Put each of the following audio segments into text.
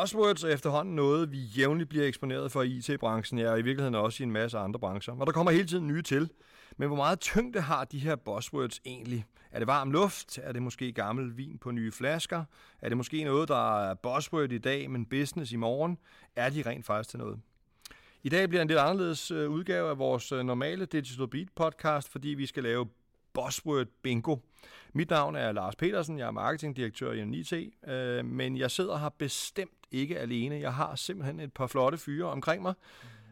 Buzzwords er efterhånden noget, vi jævnligt bliver eksponeret for i IT-branchen, ja, og i virkeligheden også i en masse andre brancher. Og der kommer hele tiden nye til. Men hvor meget tyngde har de her buzzwords egentlig? Er det varm luft? Er det måske gammel vin på nye flasker? Er det måske noget, der er buzzword i dag, men business i morgen? Er de rent faktisk til noget? I dag bliver en lidt anderledes øh, udgave af vores øh, normale Digital Beat podcast, fordi vi skal lave Buzzword Bingo. Mit navn er Lars Petersen, jeg er marketingdirektør i NIT, øh, men jeg sidder her bestemt ikke alene. Jeg har simpelthen et par flotte fyre omkring mig.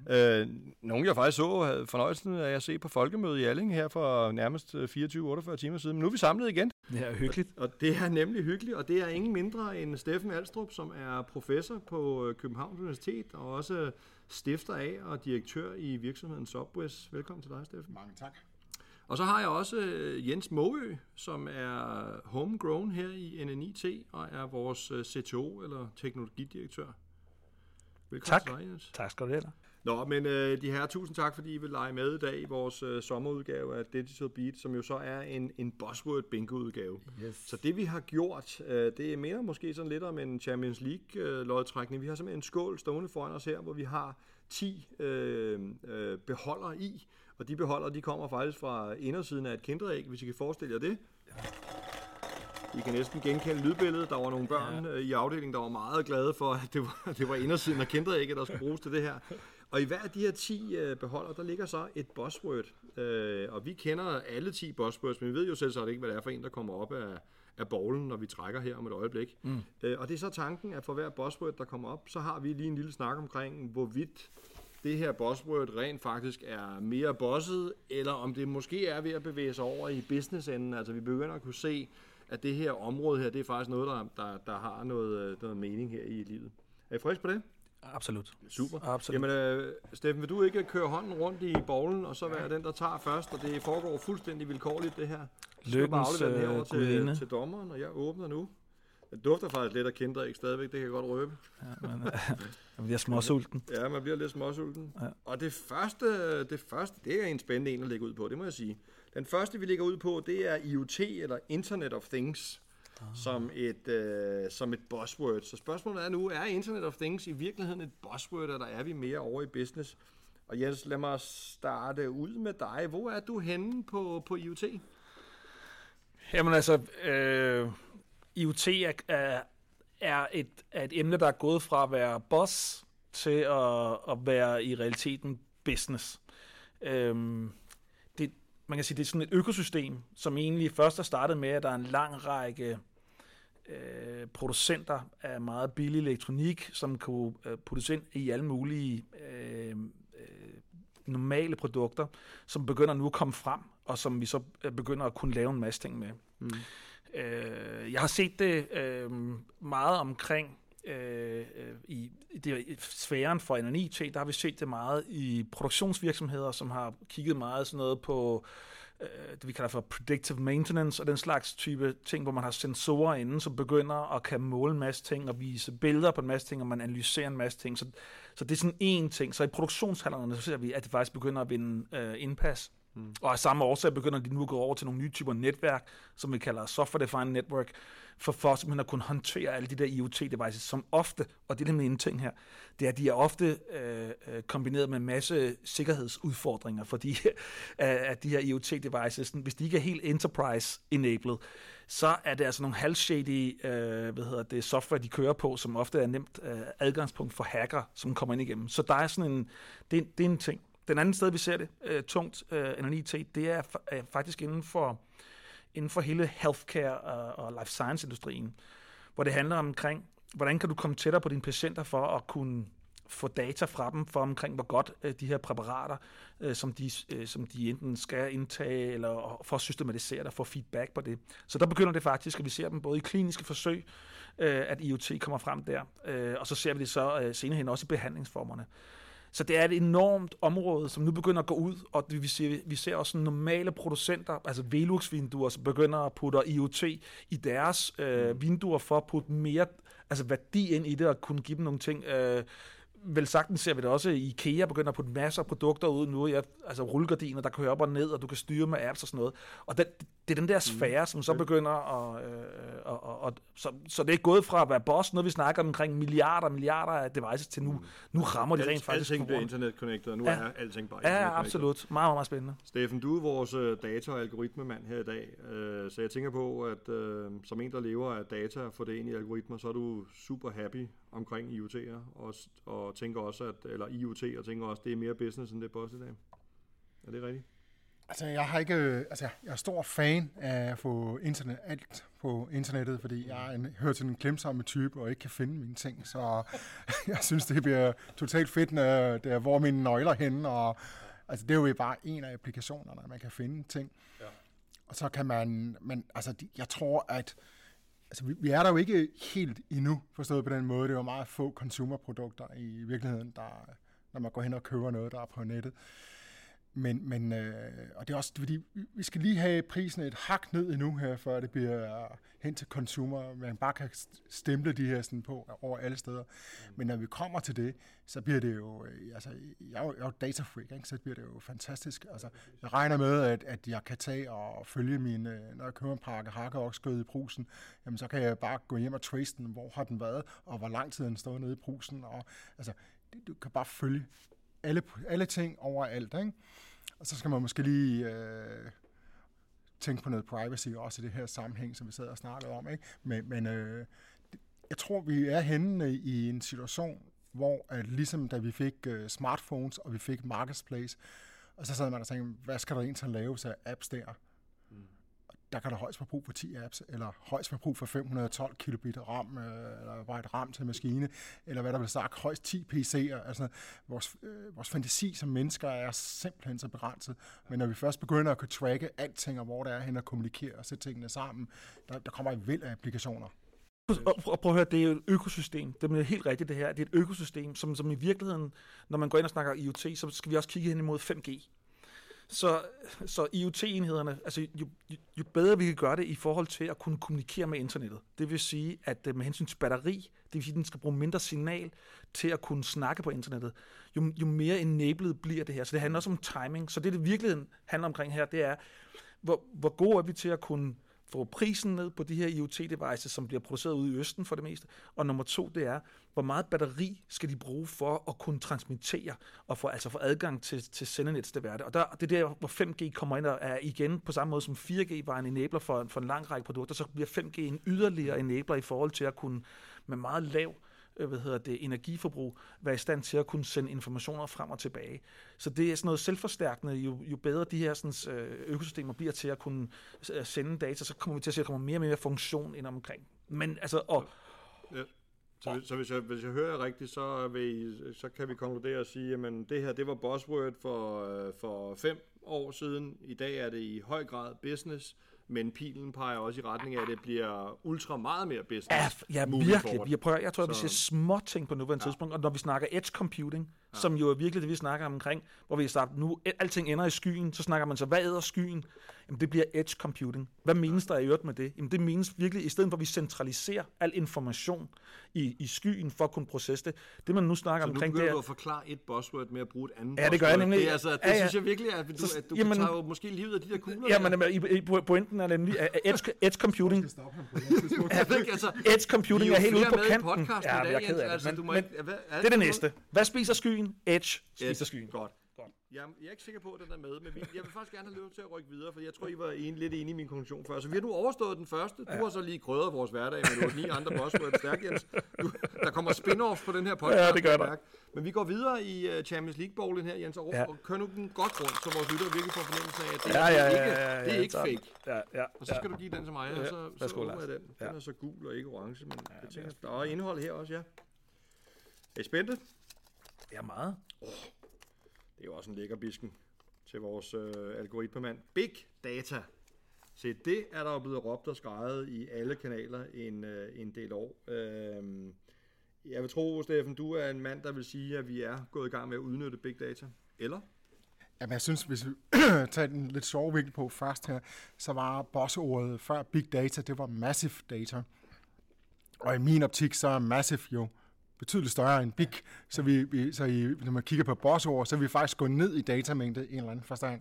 Mm. Øh, nogle jeg faktisk så havde fornøjelsen af at se på folkemødet i Alling her for nærmest 24-48 timer siden. Men nu er vi samlet igen. Det er hyggeligt. Og, og det er nemlig hyggeligt, og det er ingen mindre end Steffen Alstrup, som er professor på øh, Københavns Universitet og også stifter af og direktør i virksomheden Subwest. Velkommen til dig, Steffen. Mange tak. Og så har jeg også øh, Jens Måø, som er homegrown her i NNIT og er vores øh, CTO eller teknologidirektør. Velkommen tak. til dig, Jens. Tak skal du have. Nå, men øh, de her tusind tak, fordi I vil lege med i dag i vores øh, sommerudgave af Digital Beat, som jo så er en, en Buzzword bingo-udgave. Yes. Så det vi har gjort, øh, det mener måske sådan lidt om en Champions League-lodtrækning. Øh, vi har simpelthen en skål stående foran os her, hvor vi har 10 øh, øh, beholder i, og de beholder, de kommer faktisk fra indersiden af et kinderæg, hvis I kan forestille jer det. I kan næsten genkende lydbilledet. Der var nogle børn ja. Øh, i afdelingen, der var meget glade for, at det var, det var indersiden af kinderægget, der skulle bruges til det her. Og i hver af de her 10 øh, beholder, der ligger så et buzzword. Øh, og vi kender alle 10 buzzwords, men vi ved jo selv så ikke, hvad det er for en, der kommer op af, af bowlen, når vi trækker her om et øjeblik. Mm. og det er så tanken, at for hver buzzword, der kommer op, så har vi lige en lille snak omkring, hvorvidt det her buzzword rent faktisk er mere bosset, eller om det måske er ved at bevæge sig over i business-enden. Altså vi begynder at kunne se, at det her område her, det er faktisk noget, der, der, der har noget, noget mening her i livet. Er I frisk på det? Absolut. Super. Absolut. Jamen, uh, Steffen, vil du ikke køre hånden rundt i bowlen, og så være den, der tager først, og det foregår fuldstændig vilkårligt, det her. Lykkens øh, til, til dommeren, og jeg åbner nu. Det dufter faktisk lidt af kinderæg stadigvæk, det kan jeg godt røbe. Ja, men, øh, man bliver småsulten. Ja, man bliver lidt småsulten. Ja. Og det første, det første, det er en spændende en at lægge ud på, det må jeg sige. Den første, vi lægger ud på, det er IoT, eller Internet of Things, ah. som, et, øh, som et buzzword. Så spørgsmålet er nu, er Internet of Things i virkeligheden et buzzword, eller er vi mere over i business? Og Jens, lad mig starte ud med dig. Hvor er du henne på, på IoT? Jamen altså, øh, IoT er, er, et, er et emne, der er gået fra at være boss til at, at være i realiteten business. Øhm, det, man kan sige, det er sådan et økosystem, som egentlig først er startet med, at der er en lang række øh, producenter af meget billig elektronik, som kunne øh, puttes ind i alle mulige øh, øh, normale produkter, som begynder nu at komme frem, og som vi så øh, begynder at kunne lave en masse ting med. Mm. Øh, jeg har set det øh, meget omkring øh, øh i, i det, i sfæren for NNIT, der har vi set det meget i produktionsvirksomheder, som har kigget meget sådan noget på øh, det, vi kalder for predictive maintenance, og den slags type ting, hvor man har sensorer inde, som begynder at kan måle en masse ting, og vise billeder på en masse ting, og man analyserer en masse ting. Så, så det er sådan én ting. Så i produktionshallerne, så ser vi, at det faktisk begynder at vinde øh, indpas. Mm. Og af samme årsag begynder de nu at gå over til nogle nye typer netværk, som vi kalder software defined network, for, for simpelthen at kunne håndtere alle de der IoT-devices, som ofte, og det er nemlig en ting her, det er, at de er ofte øh, øh kombineret med en masse sikkerhedsudfordringer, fordi at de her IoT-devices, hvis de ikke er helt enterprise-enabled, så er det altså nogle halvshady øh, hvad hedder det, software, de kører på, som ofte er nemt øh, adgangspunkt for hacker, som kommer ind igennem. Så der er sådan en, det, det er en ting. Den anden sted, vi ser det øh, tungt, uh, øh, IT, det er uh, faktisk inden for, inden for hele healthcare og, og life science-industrien, hvor det handler omkring, hvordan kan du komme tættere på dine patienter for at kunne få data fra dem for omkring, hvor godt øh, de her præparater, øh, som, de, øh, som de enten skal indtage, eller for at systematisere og få feedback på det. Så der begynder det faktisk, at vi ser dem både i kliniske forsøg, øh, at IoT kommer frem der, øh, og så ser vi det så øh, senere hen også i behandlingsformerne. Så det er et enormt område, som nu begynder at gå ud, og vi ser, vi ser også normale producenter, altså Velux-vinduer, som begynder at putte IoT i deres øh, mm. vinduer for at putte mere altså værdi ind i det, og kunne give dem nogle ting. Øh, vel sagtens ser vi det også. IKEA begynder at putte masser af produkter ud nu. Ja, altså rullegardiner, der kører op og ned, og du kan styre med apps og sådan noget. Og den, det er den der sfære, mm. som så begynder at... Øh, og, og, og, så, så det er gået fra at være boss, noget vi snakker om omkring milliarder og milliarder af devices, til nu, mm. nu rammer de rent faktisk Alting bliver internet-connected, og nu ja. er alting bare internet Ja, absolut. Meget, meget spændende. Steffen, du er vores øh, data- og algoritmemand her i dag, øh, så jeg tænker på, at øh, som en, der lever af data og får det ind i algoritmer, så er du super happy omkring IoT'er, og, og tænker også, at, eller IoT, og tænker også, at det er mere business, end det er boss i dag. Er det rigtigt? Altså, jeg har ikke, altså, jeg er stor fan af at få internet, alt på internettet, fordi jeg er en, hører til en klemsomme type og ikke kan finde mine ting, så jeg synes, det bliver totalt fedt, når det er, hvor mine nøgler henne, og altså, det er jo bare en af applikationerne, man kan finde ting. Ja. Og så kan man, men altså, jeg tror, at altså, vi, vi er der jo ikke helt endnu, forstået på den måde. Det er jo meget få consumerprodukter i virkeligheden, der, når man går hen og køber noget, der er på nettet. Men, men øh, og det er også fordi, vi skal lige have prisen et hak ned endnu her, før det bliver hen til consumer. Man bare kan stemple de her sådan på over alle steder. Mm. Men når vi kommer til det, så bliver det jo, øh, altså, jeg er jo, jeg er jo data freak, ikke? så bliver det jo fantastisk. Altså, jeg regner med, at, at jeg kan tage og følge min, øh, når jeg køber en pakke hakkeokskød i brusen, jamen så kan jeg bare gå hjem og trace den, hvor har den været, og hvor lang tid den står nede i brusen. Og, altså, du kan bare følge alle, alle ting overalt. Ikke? Og så skal man måske lige øh, tænke på noget privacy også i det her sammenhæng, som vi sad og snakkede om. Ikke? Men, men øh, jeg tror, vi er henne i en situation, hvor at ligesom da vi fik øh, smartphones, og vi fik marketplace, og så sad man og tænkte, hvad skal der egentlig laves af apps der? Der kan der højst være brug for 10 apps, eller højst være brug for 512 kilobit RAM, øh, eller bare et RAM til maskine, eller hvad der vil sagt, højst 10 PC'er. Altså, vores, øh, vores fantasi som mennesker er simpelthen så begrænset. Men når vi først begynder at kunne tracke alting, og hvor det er hen og kommunikere og sætte tingene sammen, der, der kommer et væld af applikationer. Og prøv at høre, det er jo et økosystem. Det er helt rigtigt det her. Det er et økosystem, som, som i virkeligheden, når man går ind og snakker IoT, så skal vi også kigge hen imod 5G. Så, så IoT-enhederne, altså jo, jo bedre vi kan gøre det i forhold til at kunne kommunikere med internettet, det vil sige, at øh, med hensyn til batteri, det vil sige, at den skal bruge mindre signal til at kunne snakke på internettet, jo, jo mere enabled bliver det her. Så det handler også om timing. Så det, det virkeligheden handler omkring her, det er, hvor, hvor gode er vi til at kunne få prisen ned på de her IoT-devices, som bliver produceret ude i Østen for det meste. Og nummer to, det er, hvor meget batteri skal de bruge for at kunne transmittere og få, altså få adgang til, til sendenets det værde. Og der, det er der, hvor 5G kommer ind og er igen på samme måde som 4G var en enabler for, for en lang række produkter, så bliver 5G en yderligere enabler i forhold til at kunne med meget lav Øh, hvad hedder det, energiforbrug, være i stand til at kunne sende informationer frem og tilbage. Så det er sådan noget selvforstærkende. Jo, jo bedre de her sådan, øh, økosystemer bliver til at kunne øh, sende data, så kommer vi til at se, at der kommer mere og mere funktion ind omkring. Men altså, og, ja. Så, så hvis, jeg, hvis jeg hører rigtigt, så, vil I, så kan vi konkludere og sige, at det her det var buzzword for, for fem år siden. I dag er det i høj grad business men pilen peger også i retning af, at det bliver ultra meget mere business. Ja, ja virkelig. Vi prøver, jeg tror, at vi ser små ting på nuværende ja. tidspunkt, og når vi snakker edge computing, ja. som jo er virkelig det, vi snakker omkring, hvor vi starter nu, alting ender i skyen, så snakker man så, hvad er skyen? Jamen, det bliver edge computing. Hvad menes der i øvrigt med det? Jamen, det menes virkelig, i stedet for at vi centraliserer al information i, i skyen for at kunne processe det, det man nu snakker så omkring, det er... du at forklare et buzzword med at bruge et andet Ja, det gør jeg nemlig. Det, altså, det ja, ja. synes jeg virkelig, at du, at du jamen, tager jo måske livet af de der kugler. Ja, men i, i, pointen er nemlig, at edge, edge computing... altså... Edge computing er helt ude på kanten. Ja, jeg er ked af det. Altså, men, men, det er det næste. Hvad spiser skyen? Edge spiser skyen. Godt. Jeg, jeg er ikke sikker på, at den er med, men vi, jeg vil faktisk gerne have lyst til at rykke videre, for jeg tror, I var en, lidt enige i min konklusion før. Så vi har nu overstået den første. Du ja. har så lige krydret vores hverdag med ni andre buzzwords. Stærk, Jens. Du, der kommer spin-offs på den her podcast. Ja, det gør der. Men vi går videre i uh, Champions League-bowlen her, Jens, og, ja. og kører nu den godt rundt, så vores lytter virkelig får fornemmelse af, at det, ja, ja, ja, ikke, ja, ja, det er ikke fake. Ja, ja, og så skal ja. du give den til mig, og så, ja, så, så jeg den. Den er så gul og ikke orange, men ja, jeg tænker, der er indhold her også, ja. Er I spændte? Ja, meget. Oh, det er jo også en lækker bisken til vores øh, algoritmemand. Big Data. Se, det er der jo blevet råbt og skrejet i alle kanaler en, øh, en del år. Øh, jeg vil tro, Steffen, du er en mand, der vil sige, at vi er gået i gang med at udnytte Big Data. Eller? Jamen, jeg synes, hvis vi tager den lidt sjove vinkel på først her, så var bossordet før Big Data, det var Massive Data. Og i min optik, så er Massive jo betydeligt større end big, så, vi, vi, så I, når man kigger på bossord, så er vi faktisk gået ned i datamængde i en eller anden forstand.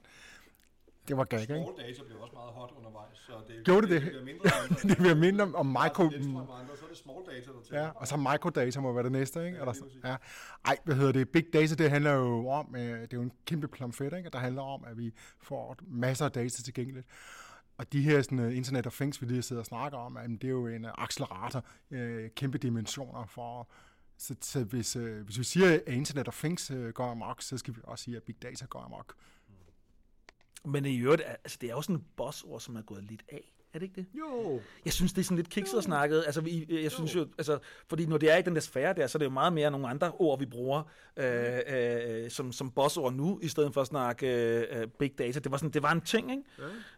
Det var gag, ikke? Small data blev også meget hot undervejs, så det, Gjorde det det, det? bliver mindre og mindre. det bliver mindre om micro... Altså, Netstrøm og andre, så er det small data, der tæller. Ja, og så microdata må være det næste, ikke? Ja, Eller, ja. Ej, hvad hedder det? Big data, det handler jo om, øh, det er jo en kæmpe plomfet, ikke? Der handler om, at vi får masser af data tilgængeligt. Og de her sådan, uh, Internet of Things, vi lige sidder og snakker om, jamen, det er jo en uh, accelerator, uh, kæmpe dimensioner for... Så, så hvis, øh, hvis vi siger, at Internet of Things øh, går amok, så skal vi også sige, at Big Data går amok. Men i øvrigt, altså, det er jo sådan et buzzord, som er gået lidt af. Er det ikke det? Jo, Jeg synes, det er sådan lidt kikset og snakket. Altså, vi, jeg synes jo, altså, fordi når det er i den der sfære der, så er det jo meget mere nogle andre ord, vi bruger øh, øh, som, som bossord nu, i stedet for at snakke øh, big data. Det var, sådan, det var en ting, ikke?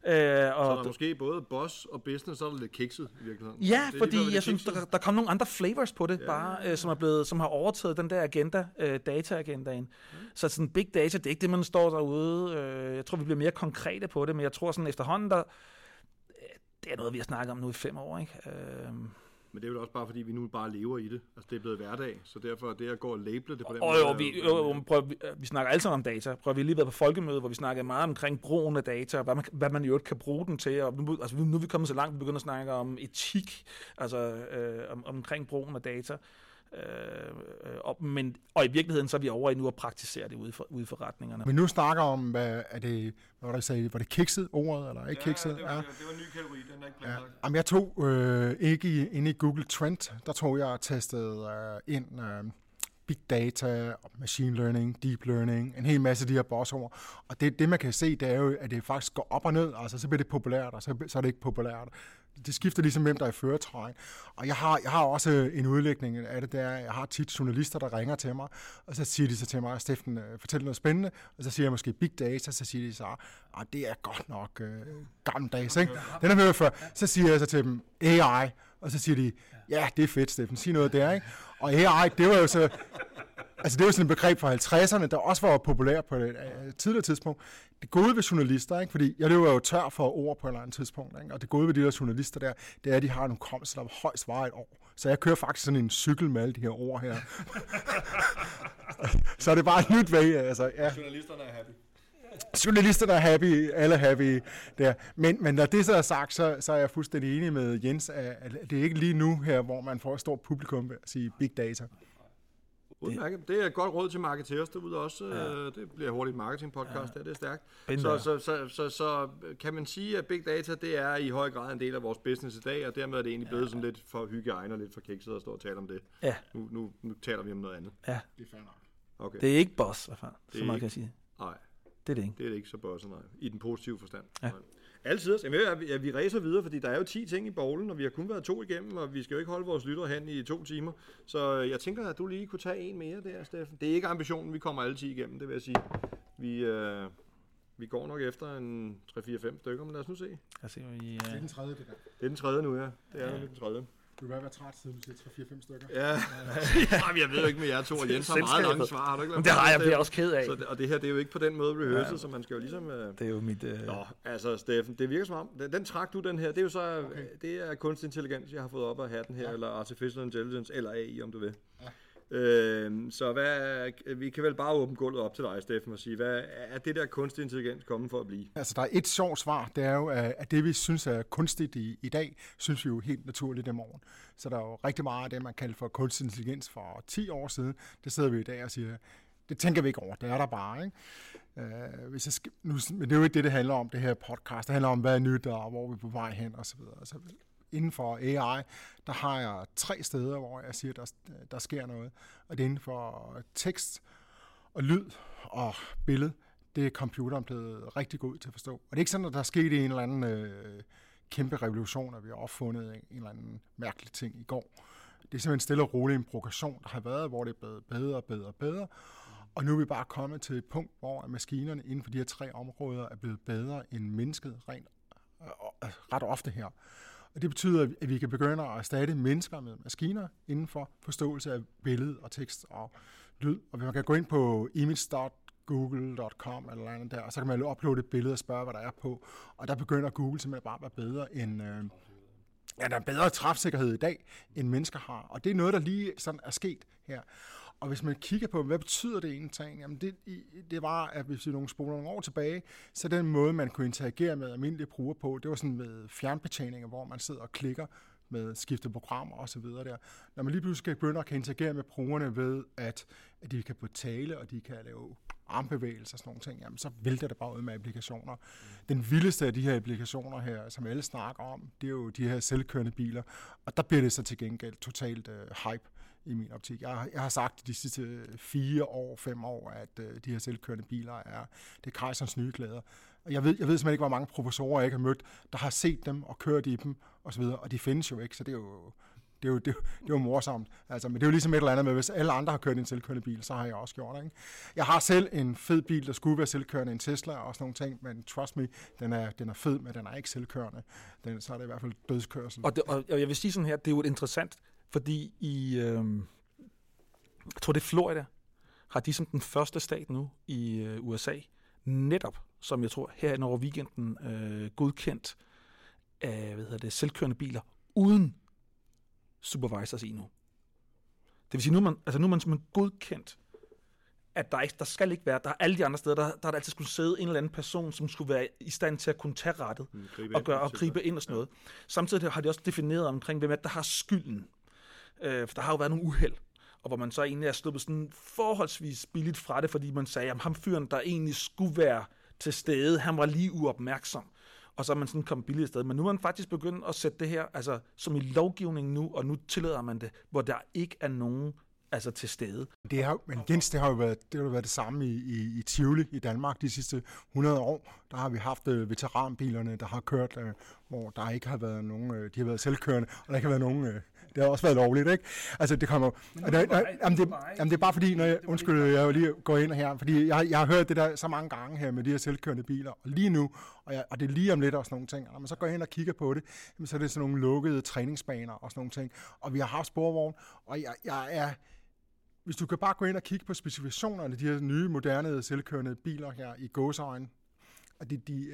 ja. Øh, Så og der er måske både boss og business, så er der lidt kikset i virkeligheden. Ja, Det fordi det er jeg synes, der, der kom nogle andre flavors på det, Ja. ja. bare, øh, som, er blevet, som har overtaget den der agenda, øh, data-agendaen. Så sådan big data, det er ikke det, man står derude. Øh, jeg tror, vi bliver mere konkrete på det, men jeg tror sådan efterhånden, der, det er noget, vi har snakket om nu i fem år, ikke? Øh, Men det er vel også bare, fordi vi nu bare lever i det. Altså, det er blevet hverdag, så derfor er det at gå og label det på den og måde... jo, vi, jo- jo, prøv, vi, vi snakker alle sammen om data. Prøv, vi har lige været på folkemøde, hvor vi snakkede meget omkring brugen af data, og hvad man, hvad man i øvrigt kan bruge den til. Og nu, altså, nu er vi kommet så langt, vi begynder at snakke om etik, altså øh, om, omkring brugen af data. Øh, øh, og, men, og i virkeligheden så er vi over i nu at praktisere det ude for, ude i forretningerne. Men nu snakker om, hvad er det, hvad var det, sagde, var det kikset ordet, eller ikke Ja, kikset? det var, det var en ny kategori, den er ikke Ja. planlagt. Jamen, jeg tog øh, ikke i, inde i Google Trend, der tog jeg og testede øh, ind øh, big data, machine learning, deep learning, en hel masse af de her bossord. Og det, det man kan se, det er jo, at det faktisk går op og ned, altså så bliver det populært, og så, så er det ikke populært. Det skifter ligesom, hvem der er i føretrøjen. Og jeg har, jeg har også øh, en udlægning af det der, jeg har tit journalister, der ringer til mig, og så siger de så til mig, Steffen, øh, fortæl noget spændende, og så siger jeg måske big data, så siger de så, ah, det er godt nok øh, gammeldags, ikke? Den har vi hørt før. Så siger jeg så til dem, AI, og så siger de, ja, det er fedt, Steffen, sig noget der, ikke? Og AI, det var jo så, altså det var sådan et begreb fra 50'erne, der også var populært på et øh, tidligere tidspunkt. Det gode ved journalister, ikke? fordi jeg løber jo tør for ord på et eller andet tidspunkt, ikke? og det gode ved de der journalister der, det er, at de har nogle kommelser, der højst varer et år. Så jeg kører faktisk sådan en cykel med alle de her ord her. så er det bare et nyt væg, altså, ja Journalisterne er happy. journalisterne er happy, alle er happy der. Men, men når det så er sagt, så, så er jeg fuldstændig enig med Jens, at at det er ikke lige nu her, hvor man får et stort publikum ved at sige big data. Udmærket. Det er et godt råd til marketeers derude også. Ja. Det bliver hurtigt en marketingpodcast, ja. det er stærkt. Så, så, så, så, så kan man sige, at big data, det er i høj grad en del af vores business i dag, og dermed er det egentlig blevet sådan lidt for hygiejne og lidt for kikset at stå og tale om det. Ja, Nu, nu, nu taler vi om noget andet. ja. Det er fair nok. Okay. Det er ikke boss, hvad fanden, Det er så meget ikke- kan jeg sige. Nej, Det er det ikke. det er det ikke så bosset, nej. I den positive forstand. Ja. Nej. Altid. Jamen, jeg, vi ræser videre, fordi der er jo 10 ting i bowlen, og vi har kun været to igennem, og vi skal jo ikke holde vores lyttere hen i to timer. Så jeg tænker, at du lige kunne tage en mere der, Steffen. Det er ikke ambitionen, vi kommer alle 10 igennem, det vil jeg sige. Vi, øh, vi går nok efter en 3-4-5 stykker, men lad os nu se. Jeg ser, vi, Det er uh, den tredje, det der. Det er den tredje nu, ja. Det er Ja. den tredje. Du vil være træt, siden du siger 3-4-5 stykker. Ja, Jamen, jeg ved jo ikke med jer to, og Jens har meget lange svar. Har du ikke men det har jeg bliver også ked af. Så det, og det her, det er jo ikke på den måde rehearsed, Ja. så man skal jo ligesom... Øh, Det er jo mit... Uh, Nå, altså Steffen, det virker som om, den, den trak du den her, det er jo så, okay. det er kunstig intelligens, jeg har fået op af hatten her, ja. eller artificial intelligence, eller AI, om du vil. Ja. Øh, så hvad, vi kan vel bare åbne gulvet op til dig, Steffen, og sige, hvad er det der kunstig intelligens kommet for at blive? Altså, der er et sjovt svar, det er jo, øh, at det vi synes er kunstigt i, i dag, synes vi jo helt naturligt i morgen. Så der er jo rigtig meget af det, man kaldte for kunstig intelligens for 10 år siden. Det sidder vi i dag og siger, det tænker vi ikke over, det er der bare, ikke? Øh, hvis jeg skal, nu, men det er jo ikke det, det handler om, det her podcast. Det handler om, hvad er nyt, og hvor vi på vej hen, og så videre. Så inden for AI, der har jeg tre steder, hvor jeg siger, der, der sker noget. Og det er inden for tekst og lyd og billede det er computeren blevet rigtig god til at forstå. Og det er ikke sådan, at der er sket en eller anden øh, kæmpe revolution, at vi har opfundet en, en eller anden mærkelig ting i går. Det er simpelthen stille og roligt en progression, der har været, hvor det er blevet bedre og bedre og bedre. Og nu er vi bare kommet til et punkt, hvor maskinerne inden for de her tre områder er blevet bedre end mennesket rent, øh, ret ofte her. Og det betyder, at vi kan begynde at erstatte mennesker med maskiner inden for forståelse af billede og tekst og lyd. Og man kan gå ind på image.google.com eller andet der, og så kan man uploade et billede og spørge, hvad der er på. Og der begynder Google simpelthen bare at være bedre end, øh, ja, der er bedre træfsikkerhed i dag, end mennesker har. Og det er noget, der lige sådan er sket her. Og hvis man kigger på, hvad betyder det egentlig, jamen det, det var, at hvis vi nogle spoler nogle år tilbage, så den måde, man kunne interagere med almindelige brugere på, det var sådan med fjernbetjeninger, hvor man sidder og klikker med skifte programmer og så videre der. Når man lige pludselig skal begynde at kan interagere med brugerne ved, at, at de kan på tale, og de kan lave armbevægelser og sådan nogle ting, jamen så vælter det bare ud med applikationer. Den vildeste af de her applikationer her, som alle snakker om, det er jo de her selvkørende biler, og der bliver det så til gengæld totalt øh, hype i min optik. Jeg, jeg har sagt de sidste fire år, fem år, at øh, de her selvkørende biler er, det er Kreisers nye klæder. Og jeg ved, jeg ved simpelthen ikke, hvor mange professorer jeg ikke har mødt, der har set dem og kørt i dem osv., og de findes jo ikke, så det er jo, det er jo, det, er, det er jo morsomt. Altså, men det er jo ligesom et eller andet med, hvis alle andre har kørt en selvkørende bil, så har jeg også gjort det. Ikke? Jeg har selv en fed bil, der skulle være selvkørende, en Tesla og sådan nogle ting, men trust me, den er, den er fed, men den er ikke selvkørende. Den, så er det i hvert fald dødskørsel. Og, det, og jeg vil sige sådan her, det er jo et interessant, fordi i, øh, jeg tror det er Florida, har de som den første stat nu i øh, USA, netop, som jeg tror her over weekenden, øh, godkendt af hvad hedder det, selvkørende biler uden supervisors i nu. Det vil sige, nu er man, altså nu er man simpelthen godkendt, at der, ikke, der skal ikke være, der er alle de andre steder, der, der er der altid skulle sidde en eller anden person, som skulle være i stand til at kunne tage rettet mm, og, gøre, og gribe ind og sådan noget. Samtidig har de også defineret omkring, hvem er der har skylden. Øh, for der har jo været nogle uheld, og hvor man så egentlig er sluppet sådan forholdsvis billigt fra det, fordi man sagde, at ham fyren, der egentlig skulle være til stede, han var lige uopmærksom og så er man sådan kommet billigt sted. Men nu er man faktisk begyndt at sætte det her, altså som i lovgivningen nu, og nu tillader man det, hvor der ikke er nogen altså til stede. Det har, men Jens, det har jo været det, har jo været det samme i, i, i Tivoli i Danmark de sidste 100 år. Der har vi haft uh, veteranbilerne, der har kørt, uh, hvor der ikke har været nogen, uh, de har været selvkørende, og der ikke har været nogen, uh, det har også været lovligt, ikke? Altså, det kommer... Men det, der, jamen, det, jamen, det er bare fordi, når jeg, undskyld, jeg lige går ind her, fordi jeg, jeg har hørt det der så mange gange her med de her selvkørende biler, og lige nu, og, jeg, og det er lige om lidt og sådan nogle ting, og når man så går ind og kigger på det, jamen, så er det sådan nogle lukkede træningsbaner og sådan nogle ting, og vi har haft sporvogn, og jeg, jeg er hvis du kan bare gå ind og kigge på specifikationerne, de her nye, moderne, selvkørende biler her i gåsøjne, og de, de,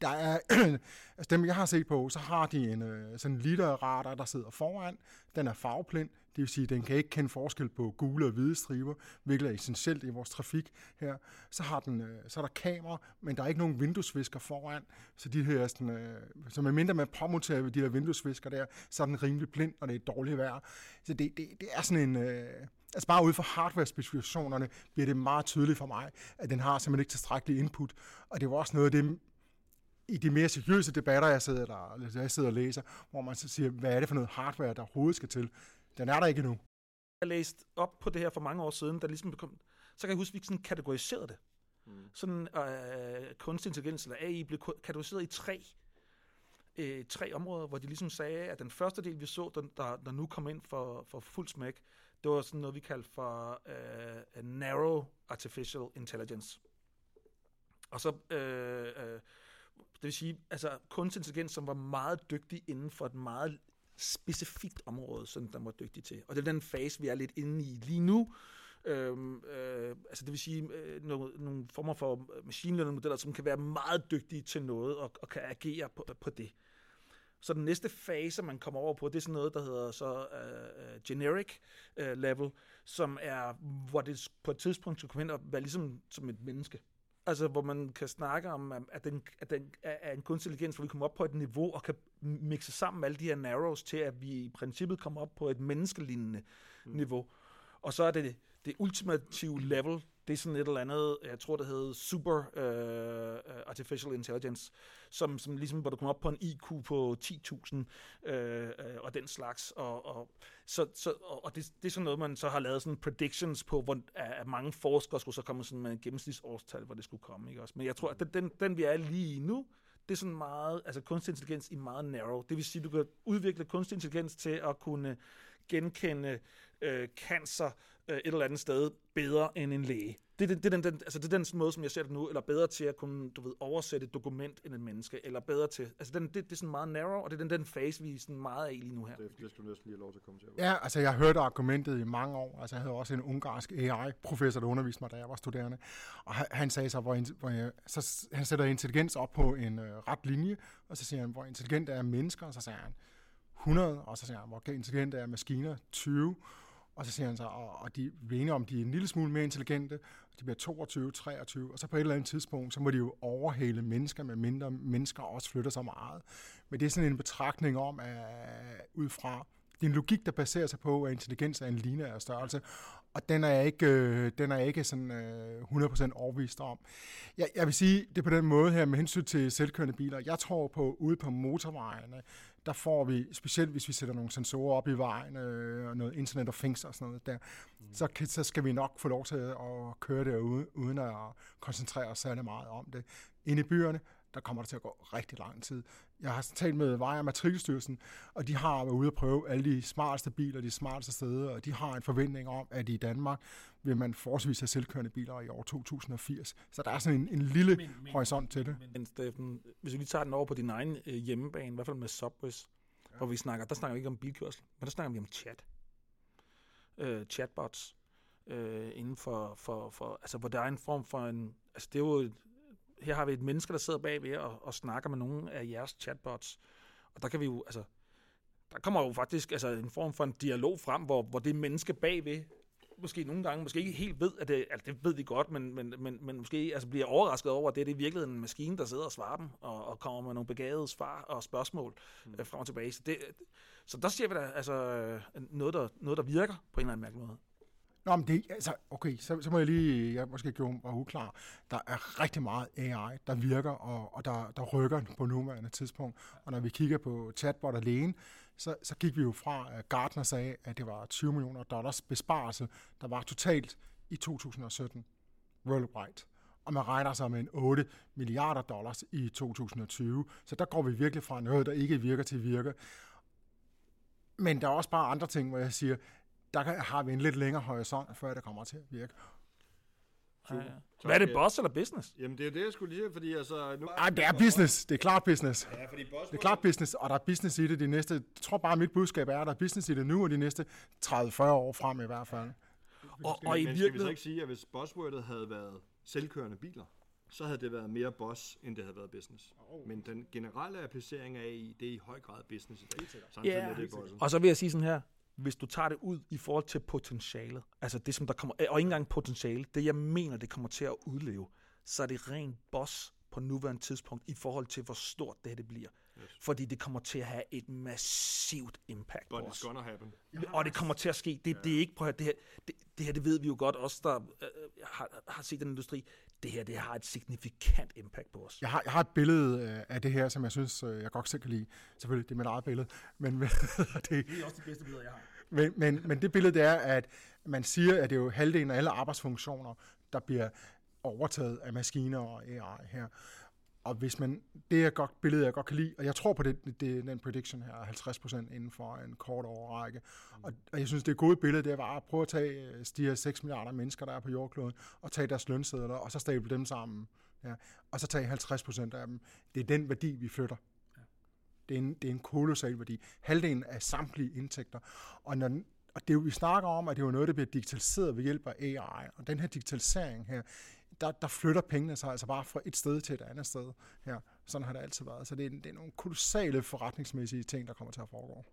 der er, altså dem jeg har set på, så har de en øh, sådan en literradar, der sidder foran. Den er farveblind, det vil sige, at den kan ikke kende forskel på gule og hvide striber, hvilket er essentielt i vores trafik her. Så, har den, øh, så er der kamera, men der er ikke nogen vinduesvisker foran, så de her sådan, øh, så med mindre man påmonterer de her vinduesvisker der, så er den rimelig blind, når det er dårligt vejr. Så det, det, det er sådan en, øh, altså bare ud fra hardware-specifikationerne, bliver det meget tydeligt for mig, at den har simpelthen ikke tilstrækkelig input. Og det var også noget af det, i de mere seriøse debatter, jeg sidder, der, jeg sidder og læser, hvor man så siger, hvad er det for noget hardware, der overhovedet skal til? Den er der ikke endnu. Jeg læste op på det her for mange år siden, der ligesom kom, så kan jeg huske, at vi sådan kategoriserede det. Mm. Sådan øh, kunstig intelligens, eller AI, blev kategoriseret i tre øh, tre områder, hvor de ligesom sagde, at den første del, vi så, der, der, der nu kom ind for, for fuld smæk, det var sådan noget, vi kaldte for uh, narrow artificial intelligence. Og så, uh, uh, det vil sige, altså kunstig intelligens, som var meget dygtig inden for et meget specifikt område, som den var dygtig til. Og det er den fase, vi er lidt inde i lige nu. Øhm, øh, altså det vil sige øh, nogle, nogle former for machine learning modeller, som kan være meget dygtige til noget og, og kan agere på, på det. Så den næste fase, man kommer over på, det er sådan noget, der hedder så uh, generic uh, level, som er, hvor det på et tidspunkt skal komme ind og være ligesom som et menneske. Altså, hvor man kan snakke om, at den, at den er en kunstig intelligens, hvor vi kommer op på et niveau og kan mixe sammen alle de her narrows til, at vi i princippet kommer op på et menneskelignende mm. niveau. Og så er det det ultimative level, det er sådan et eller andet, jeg tror det hedder Super uh, Artificial Intelligence, som, som ligesom, hvor du kommer op på en IQ på 10.000 uh, uh, og den slags. Og, og, så, så, og det, det er sådan noget, man så har lavet sådan predictions på, hvor at mange forskere skulle så komme sådan med en gennemsnitsårstal, hvor det skulle komme. Ikke også? Men jeg tror, at den, den, den vi er lige nu, det er sådan meget, altså kunstig intelligens i meget narrow. Det vil sige, at du kan udvikle kunstig intelligens til at kunne genkende øh, cancer øh, et eller andet sted bedre end en læge. Det er, det, det, er den, den, altså det er den måde, som jeg ser det nu, eller bedre til at kunne du ved, oversætte et dokument end en menneske, eller bedre til, altså den, det, det er sådan meget narrow, og det er den, den fase, vi er sådan meget af lige nu her. Det, det skal du næsten lige have lov til at komme til. Ja, altså jeg hørte argumentet i mange år, altså jeg havde også en ungarsk AI-professor, der underviste mig, da jeg var studerende, og han sagde så, hvor, hvor jeg, så han sætter intelligens op på en øh, ret linje, og så siger han, hvor intelligent er mennesker, og så siger han, 100, og så siger han, hvor intelligente er maskiner? 20. Og så siger han så, og, og de er om, de er en lille smule mere intelligente, de bliver 22, 23, og så på et eller andet tidspunkt, så må de jo overhale mennesker, med mindre mennesker også flytter sig meget. Men det er sådan en betragtning om, at ud fra det er en logik, der baserer sig på, at intelligens er en lineær størrelse, og den er jeg ikke, øh, den er jeg ikke sådan, øh, 100% overvist om. Jeg, jeg vil sige det på den måde her med hensyn til selvkørende biler. Jeg tror på, ude på motorvejene, der får vi, specielt hvis vi sætter nogle sensorer op i vejen, øh, og noget Internet of Things og sådan noget der, mm. så, kan, så skal vi nok få lov til at køre derude, uden at koncentrere os særlig meget om det. Inde i byerne, der kommer det til at gå rigtig lang tid. Jeg har talt med Vej- og Matrikelstyrelsen, og de har været ude at prøve alle de smarteste biler, de smarteste steder, og de har en forventning om, at i Danmark vil man forholdsvis have selvkørende biler i år 2080. Så der er sådan en, en lille men, men, horisont til det. Men Steffen, hvis vi lige tager den over på din egen øh, hjemmebane, i hvert fald med Subways, ja. hvor vi snakker, der snakker vi ikke om bilkørsel, men der snakker vi om chat. Øh, chatbots. Øh, inden for, for, for, altså hvor der er en form for en, altså det er jo et, her har vi et menneske, der sidder bagved og, og snakker med nogle af jeres chatbots. Og der kan vi jo, altså, der kommer jo faktisk altså, en form for en dialog frem, hvor, hvor det menneske bagved måske nogle gange, måske ikke helt ved, at det, altså det ved de godt, men, men, men, men måske altså bliver overrasket over, at det er det virkelig en maskine, der sidder og svarer dem, og, og kommer med nogle begavede svar og spørgsmål mm. øh, frem og tilbage. Så, det, så der ser vi da altså, noget, der, noget, der virker på en eller anden mærkelig måde. Nå, men det, altså, okay, så, så må jeg lige, jeg måske gjorde mig uklar. Der er rigtig meget AI, der virker, og, og der, der rykker på nuværende tidspunkt. Og når vi kigger på chatbot alene, så, så gik vi jo fra, at Gartner sagde, at det var 20 millioner dollars besparelse, der var totalt i 2017 worldwide. Og man regner sig med en 8 milliarder dollars i 2020. Så der går vi virkelig fra noget, der ikke virker til virke. Men der er også bare andre ting, hvor jeg siger, der har vi en lidt længere horisont, før det kommer til at virke. Ja, ja. Hvad er det, boss eller business? Jamen, det er det, jeg skulle lige sige, fordi altså... Nu... Ej, det er business. Det er klart business. Ja, fordi boss det er klart business, og der er business i det de næste... Jeg tror bare, mit budskab er, at der er business i det nu, og de næste 30-40 år frem i hvert fald. Og, og i virkeligheden... Skal vi så ikke sige, at hvis buzzwordet havde været selvkørende biler, så havde det været mere boss, end det havde været business. Oh. Men den generelle applicering af AI, det er i høj grad business i dag. Samtidig yeah. med det Og så vil jeg sige sådan her, hvis du tager det ud i forhold til potentialet, altså det, som der kommer, og ikke engang potentiale, det jeg mener, det kommer til at udleve, så er det ren boss på nuværende tidspunkt i forhold til, hvor stort det her det bliver. Yes. Fordi det kommer til at have et massivt impact But på os. Gonna happen. Og det kommer til at ske. Det, ja. det er ikke, prøv det her, det, det her, det ved vi jo godt, os der øh, har, har set den industri, det her, det har et signifikant impact på os. Jeg har, jeg har et billede øh, af det her, som jeg synes, øh, jeg godt selv kan lide. Selvfølgelig, det er mit eget billede. Men, det, det er også det bedste billede, jeg har. Men, men, men det billede det er, at man siger, at det er jo halvdelen af alle arbejdsfunktioner, der bliver overtaget af maskiner og AI her. Og hvis man, det er godt billede, jeg godt kan lide, og jeg tror på det, det den prediction her, 50% inden for en kort overrække. Og, og jeg synes, det er et godt billede, det er bare at prøve at tage øh, de her 6 milliarder mennesker, der er på jordkloden, og tage deres lønsedler, og så stable dem sammen. Ja. Og så tage 50% af dem. Det er den værdi, vi flytter. Det er en, det er en kolossal værdi. Halvdelen af samtlige indtægter. Og, når, og det, vi snakker om, at det er noget, der bliver digitaliseret ved hjælp af AI. Og den her digitalisering her, der, der flytter pengene sig altså bare fra et sted til et andet sted. Her. Sådan har det altid været. Så det er, det er nogle kolossale forretningsmæssige ting, der kommer til at foregå.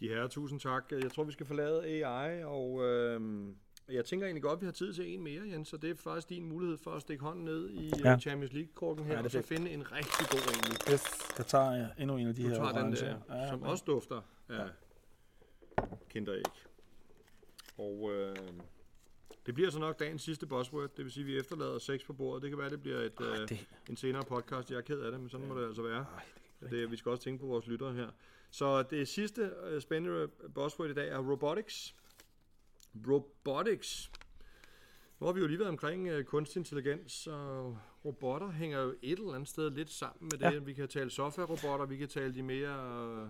De her, tusind tak. Jeg tror, vi skal forlade AI, og øh, jeg tænker egentlig godt, at vi har tid til en mere, Jens, så det er faktisk din mulighed for at stikke hånden ned i ja. Øh, Champions League-korken her, ja, og så finde en rigtig god en. Yes, jeg tager jeg endnu en af de du her tager den der, ja, som også dufter af ja. kinderæg. Og øh, det bliver så nok dagens sidste buzzword, det vil sige, at vi efterlader seks på bordet. Det kan være, det bliver et, Ej, det... øh, en senere podcast. Jeg er ked af det, men sådan ja. må det altså være. Ej, det, det, vi skal også tænke på vores lyttere her. Så det sidste uh, spændende buzzword i dag er robotics. Robotics. Nu har vi jo lige været omkring uh, kunstig intelligens, og robotter hænger jo et eller andet sted lidt sammen med det. Ja. Vi kan tale software-robotter, vi kan tale de mere uh,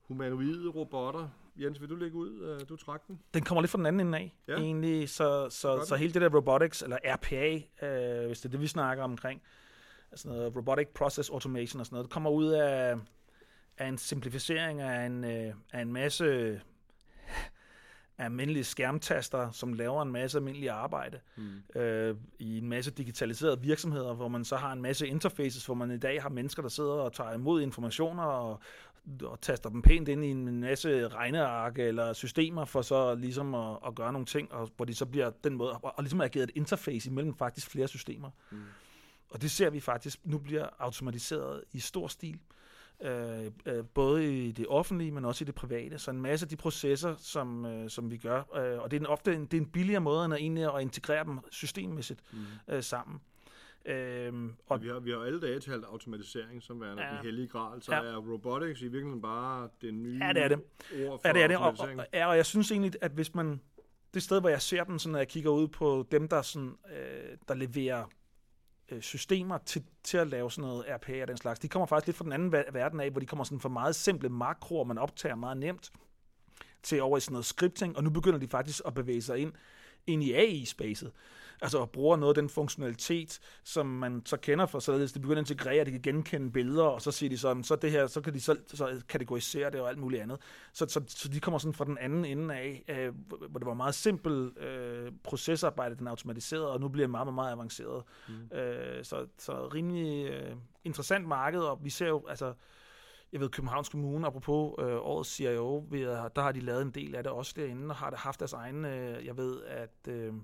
humanoide robotter. Jens, vil du lægge ud? Uh, du trak den. Den kommer lidt fra den anden ende af, ja. egentlig. Så, så, så hele det der robotics, eller RPA, uh, hvis det er det, vi snakker omkring, altså noget robotic process automation og sådan noget, det kommer ud af, af en simplificering af en, uh, af en masse almindelige skærmtaster, som laver en masse almindelig arbejde mm. øh, i en masse digitaliserede virksomheder, hvor man så har en masse interfaces, hvor man i dag har mennesker, der sidder og tager imod informationer og og taster dem pænt ind i en masse regneark eller systemer, for så ligesom at, at gøre nogle ting, og hvor de så bliver den måde, og, og ligesom ageret et interface imellem faktisk flere systemer. Mm. Og det ser vi faktisk nu bliver automatiseret i stor stil, øh, øh, både i det offentlige, men også i det private. Så en masse af de processer, som, øh, som vi gør, øh, og det er en, ofte en, det er en billigere måde end at, egentlig at integrere dem systemmæssigt mm. øh, sammen. Øhm, og vi har, vi har alle dage talt automatisering som værende ja. den hellige gral, så ja. er robotics i virkeligheden bare det nye ja, det er det. ord for ja, det er det. Og, og, ja, og jeg synes egentlig, at hvis man... Det sted, hvor jeg ser den, sådan, når jeg kigger ud på dem, der, sådan, øh, der leverer øh, systemer til, til at lave sådan noget RPA og den slags, de kommer faktisk lidt fra den anden verden af, hvor de kommer sådan fra meget simple makroer, man optager meget nemt, til over i sådan noget scripting, og nu begynder de faktisk at bevæge sig ind, ind i AI-spacet altså og bruger noget af den funktionalitet, som man så kender fra således, de begynder at integrere, at de kan genkende billeder, og så siger de sådan, så det her, så kan de så, så kategorisere det og alt muligt andet. Så, så, så de kommer sådan fra den anden ende af, øh, hvor det var meget simpelt øh, procesarbejde, den automatiseret, og nu bliver det meget, meget, meget avanceret. Mm. Øh, så, så rimelig øh, interessant marked, og vi ser jo, altså, jeg ved, Københavns Kommune, apropos øh, årets CIO, der har de lavet en del af det også derinde, og har haft deres egen, øh, jeg ved, at øh,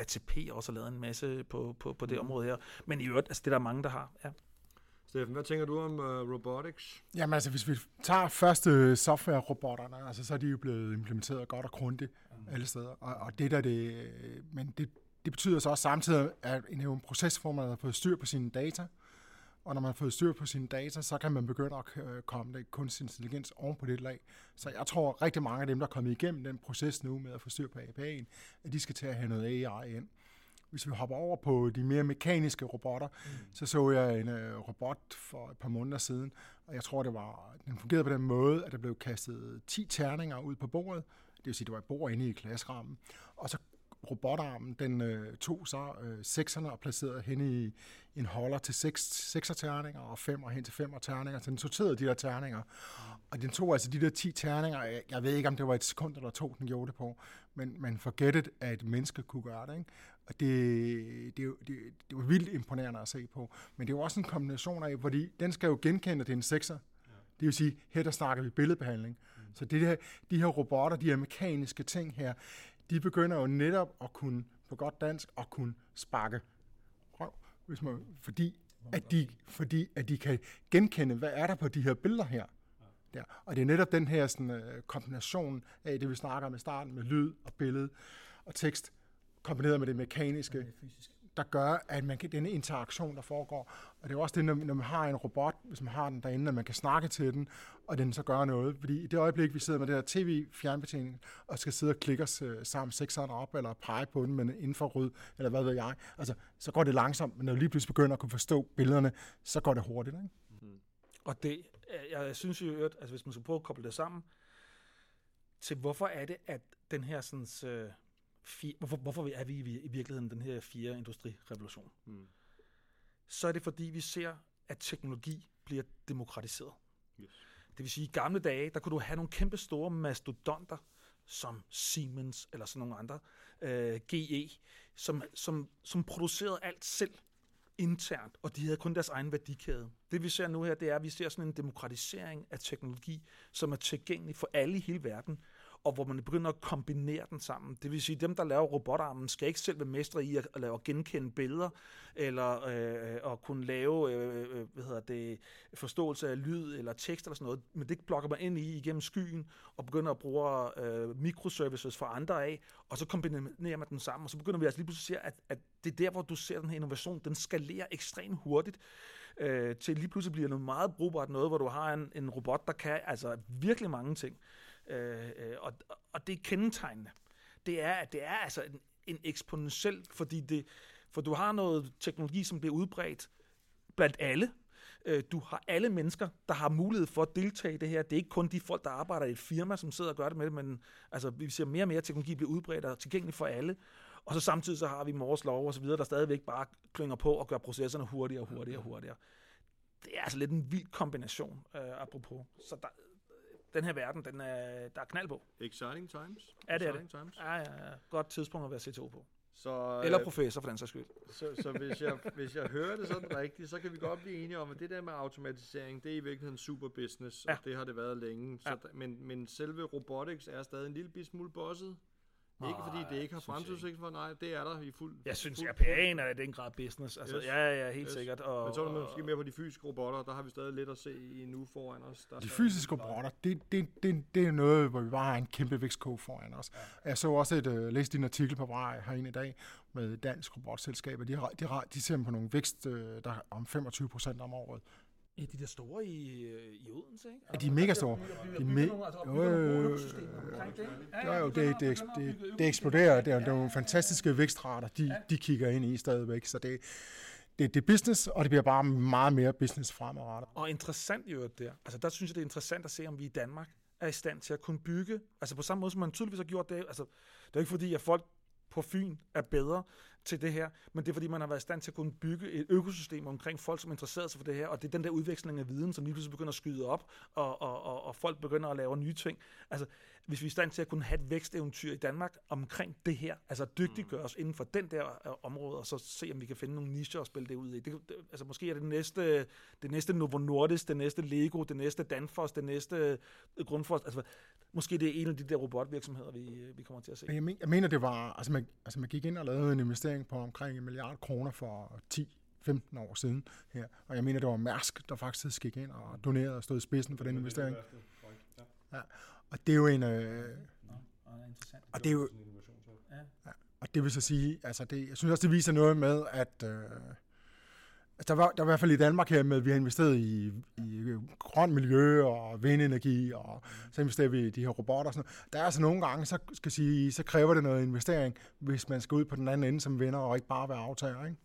ATP også har lavet en masse på, på, på det mm. område her. Men i øvrigt, altså det er der mange, der har. Ja. Steffen, hvad tænker du om uh, robotics? Jamen altså, hvis vi tager første software-robotterne, altså, så er de jo blevet implementeret godt og grundigt mm. alle steder. Og, og det der det, men det, det betyder så også samtidig, at en proces, hvor man har fået styr på sine data, og når man har fået styr på sine data, så kan man begynde at øh, komme det kunstig intelligens oven på det lag. Så jeg tror rigtig mange af dem, der er kommet igennem den proces nu med at få styr på API'en, at de skal til at have noget AI ind. Hvis vi hopper over på de mere mekaniske robotter, mm. så så jeg en uh, robot for et par måneder siden, og jeg tror, det var, den fungerede på den måde, at der blev kastet 10 terninger ud på bordet. Det vil sige, det var et bord inde i klasserammen. Og så robotarmen, den øh, tog så øh, sekserne og placerede hen i en holder til seks, sekser terninger og fem og hen til fem terninger. Så den sorterede de der terninger. Og den tog altså de der 10 terninger. Jeg, jeg ved ikke, om det var et sekund eller to, den gjorde det på. Men man forgættet, at et menneske kunne gøre det. Ikke? Og det, det, det, det var vildt imponerende at se på. Men det er jo også en kombination af, fordi den skal jo genkende, at det er en sekser. Det vil sige, her der snakker vi billedbehandling. Mm. Så det her, de her robotter, de her mekaniske ting her, de begynder jo netop at kunne, på godt dansk, at kunne sparke røv, hvis man, fordi, at de, fordi at de kan genkende, hvad er der på de her billeder her. Der. Og det er netop den her sådan, øh, kombination af det, vi snakker om i starten, med lyd og billede og tekst, kombineret med det mekaniske, det der gør, at man kan, denne interaktion, der foregår, og det er også det, når, når man har en robot, hvis man har den derinde, at man kan snakke til den, og den så gør noget. Fordi i det øjeblik, vi sidder med det her tv-fjernbetjening, og skal sidde og klikke os øh, sammen sekseren op, eller pege på den med en infrarød, eller hvad ved jeg, altså, så går det langsomt, men når vi lige pludselig begynder at kunne forstå billederne, så går det hurtigt. Ikke? Mm. Og det, jeg, jeg synes jo, at altså, hvis man skulle prøve at koble det sammen, til hvorfor er det, at den her sådan, øh, fire, hvorfor, hvorfor er vi i, i virkeligheden den her fire industrirevolution? Mm. Så er det fordi, vi ser, at teknologi bliver demokratiseret. Yes. Det vil sige, at i gamle dage, der kunne du have nogle kæmpe store mastodonter, som Siemens eller sådan nogle andre, øh, GE, som, som, som producerede alt selv internt, og de havde kun deres egen værdikæde. Det vi ser nu her, det er, at vi ser sådan en demokratisering af teknologi, som er tilgængelig for alle i hele verden, og hvor man begynder at kombinere den sammen. Det vil sige, dem, der laver robotarmen, skal ikke selv være mestre i at, at lave genkende billeder, eller øh, at kunne lave øh, øh, hvad hedder det, forståelse af lyd eller tekst eller sådan noget, men det blokker man ind i igennem skyen, og begynder at bruge øh, microservices fra andre af, og så kombinerer man den sammen, og så begynder vi altså lige pludselig at se, at, at det er der, hvor du ser den her innovation, den skalerer ekstremt hurtigt, øh, til lige pludselig bliver noget meget brugbart noget, hvor du har en, en robot, der kan altså virkelig mange ting. Øh, øh, og, og det er kendetegnende. Det er, at det er altså en, en eksponentiel, fordi det, for du har noget teknologi, som bliver udbredt blandt alle. Øh, du har alle mennesker, der har mulighed for at deltage i det her. Det er ikke kun de folk, der arbejder i et firma, som sidder og gør det med det, men altså, vi ser mere og mere teknologi bliver udbredt og tilgængelig for alle. Og så samtidig så har vi Mors lov og så videre, der stadigvæk bare klynger på og gør processerne hurtigere og hurtigere og hurtigere. Det er altså lidt en vild kombination, øh, apropos. Så der, den her verden, den er, der er knald på. Exciting times. Ja, det er det. Times. Ja, ja, ja. Godt tidspunkt at være CTO på. Så, Eller øh, professor, for den sags skyld. Så, så hvis, jeg, hvis jeg hører det sådan rigtigt, så kan vi godt blive enige om, at det der med automatisering, det er i virkeligheden super business, ja. Og det har det været længe. Så, Ja. ja. men, men selve robotics er stadig en lille smule bosset. Ikke fordi det ikke har fremtidsudsigt for, nej, det er der i fuld Jeg synes, fuld, RPA'en er i den grad business. Altså, Yes. ja, ja, helt Yes. sikkert. Og, Men så er der måske mere på de fysiske robotter, der har vi stadig lidt at se i nu foran os. Der er De fysiske robotter, det, det, det, det er noget, hvor vi bare har en kæmpe vækstkog foran os. Ja. Jeg så også et, uh, læste en artikel på vej herinde i dag med dansk robotselskab, og de, har, de, har, de ser på nogle vækst uh, der er om 25 procent om året. Ja, de der store i, øh, i Odense, ikke? Ja, de er mega store. De er me- jo, jo, jo, jo. Det, det, det, det eksploderer. Det er, det er nogle fantastiske vækstrater, de, de kigger ind i stadigvæk. Så det, det, det er business, og det bliver bare meget mere business fremadrettet. Og interessant i øvrigt der. Altså der synes jeg, det er interessant at se, om vi i Danmark er i stand til at kunne bygge, altså på samme måde, som man tydeligvis har gjort det. Altså, det er ikke fordi, at folk på Fyn er bedre til det her, men det er fordi, man har været i stand til at kunne bygge et økosystem omkring folk, som interesserer sig for det her, og det er den der udveksling af viden, som lige pludselig begynder at skyde op, og, og, og, og folk begynder at lave nye ting. Altså, hvis vi er i stand til at kunne have et væksteventyr i Danmark omkring det her, altså dygtiggøre os inden for den der øh, område, og så se, om vi kan finde nogle nicher og spille det ud i. Det, det, altså, måske er det næste, det næste Novo Nordisk, det næste Lego, det næste Danfoss, det næste øh, Grundfos, altså, måske det er en af de der robotvirksomheder, vi, øh, vi kommer til at se. Men jeg, men, jeg mener, det var, altså man, altså man gik ind og lavede en investering på omkring en milliard kroner for 10-15 år siden her. Og jeg mener, det var Mærsk, der faktisk gik ind og donerede og stod i spidsen for den investering. Ja. Og det er jo en... Øh, og det er jo... Ja. Og det vil så sige, altså det, jeg synes også, det viser noget med, at øh, altså der, var, der var i hvert fald i Danmark her med, at vi har investeret i, i grøn miljø og vindenergi, og så investerer vi i de her robotter og sådan noget. Der er altså nogle gange, så, skal sige, så kræver det noget investering, hvis man skal ud på den anden ende som vinder, og ikke bare være aftager, ikke?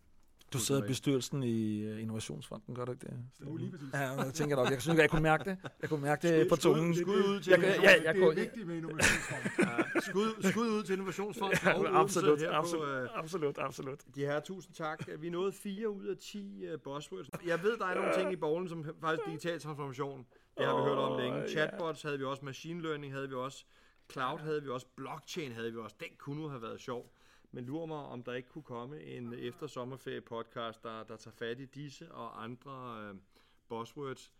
Du sidder i bestyrelsen i øh, Innovationsfonden, gør du ikke det? Jo, lige præcis. Ja, jeg tænker nok. Jeg synes, jeg kunne mærke det. Jeg kunne mærke det på tungen. Skud ud til Jeg, kan- ja, jeg, det er vigtigt med innovationsfond. Ja, skud, skud ud til Innovationsfonden ja, absolut, absolut, På, øh, absolut, absolut. de her, tusind tak. Vi nåede 4 ud af 10 uh, buzzwords. Jeg ved, der er nogle ting i bowlen, som faktisk digital transformation. Det har vi hørt om længe. Chatbots havde vi også, machine learning havde vi også, cloud havde vi også, blockchain havde vi også. Den kunne nu have været sjov. Men lurer mig, om der ikke kunne komme en efter sommerferie podcast, der, der tager fat i disse og andre øh, buzzwords.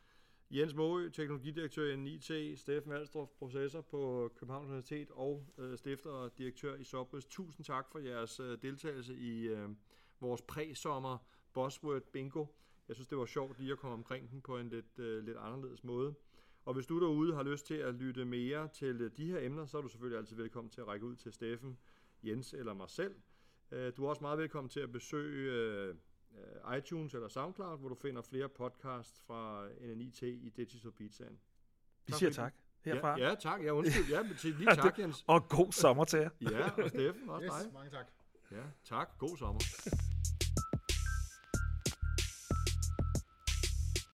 Jens Måø, teknologidirektør i NIT, Steffen Alstrup, professor på Københavns Universitet og øh, stifter og direktør i Sobris. Tusind tak for jeres øh, deltagelse i øh, vores præsommer Buzzword Bingo. Jeg synes, det var sjovt lige at komme omkring den på en lidt, øh, lidt anderledes måde. Og hvis du derude har lyst til at lytte mere til øh, de her emner, så er du selvfølgelig altid velkommen til at række ud til Steffen, Jens eller mig selv. Øh, Du er også meget velkommen til at besøge øh, øh, iTunes eller SoundCloud, hvor du finder flere podcasts fra NNIT i Digital Pizzaen. Vi Tak siger tak herfra. Ja, ja, tak. Ja, undskyld. Ja, men til lige tak, Jens. Og god sommer til jer. Ja, og Steffen, også Yes, dig. mange tak. Ja, tak. God sommer.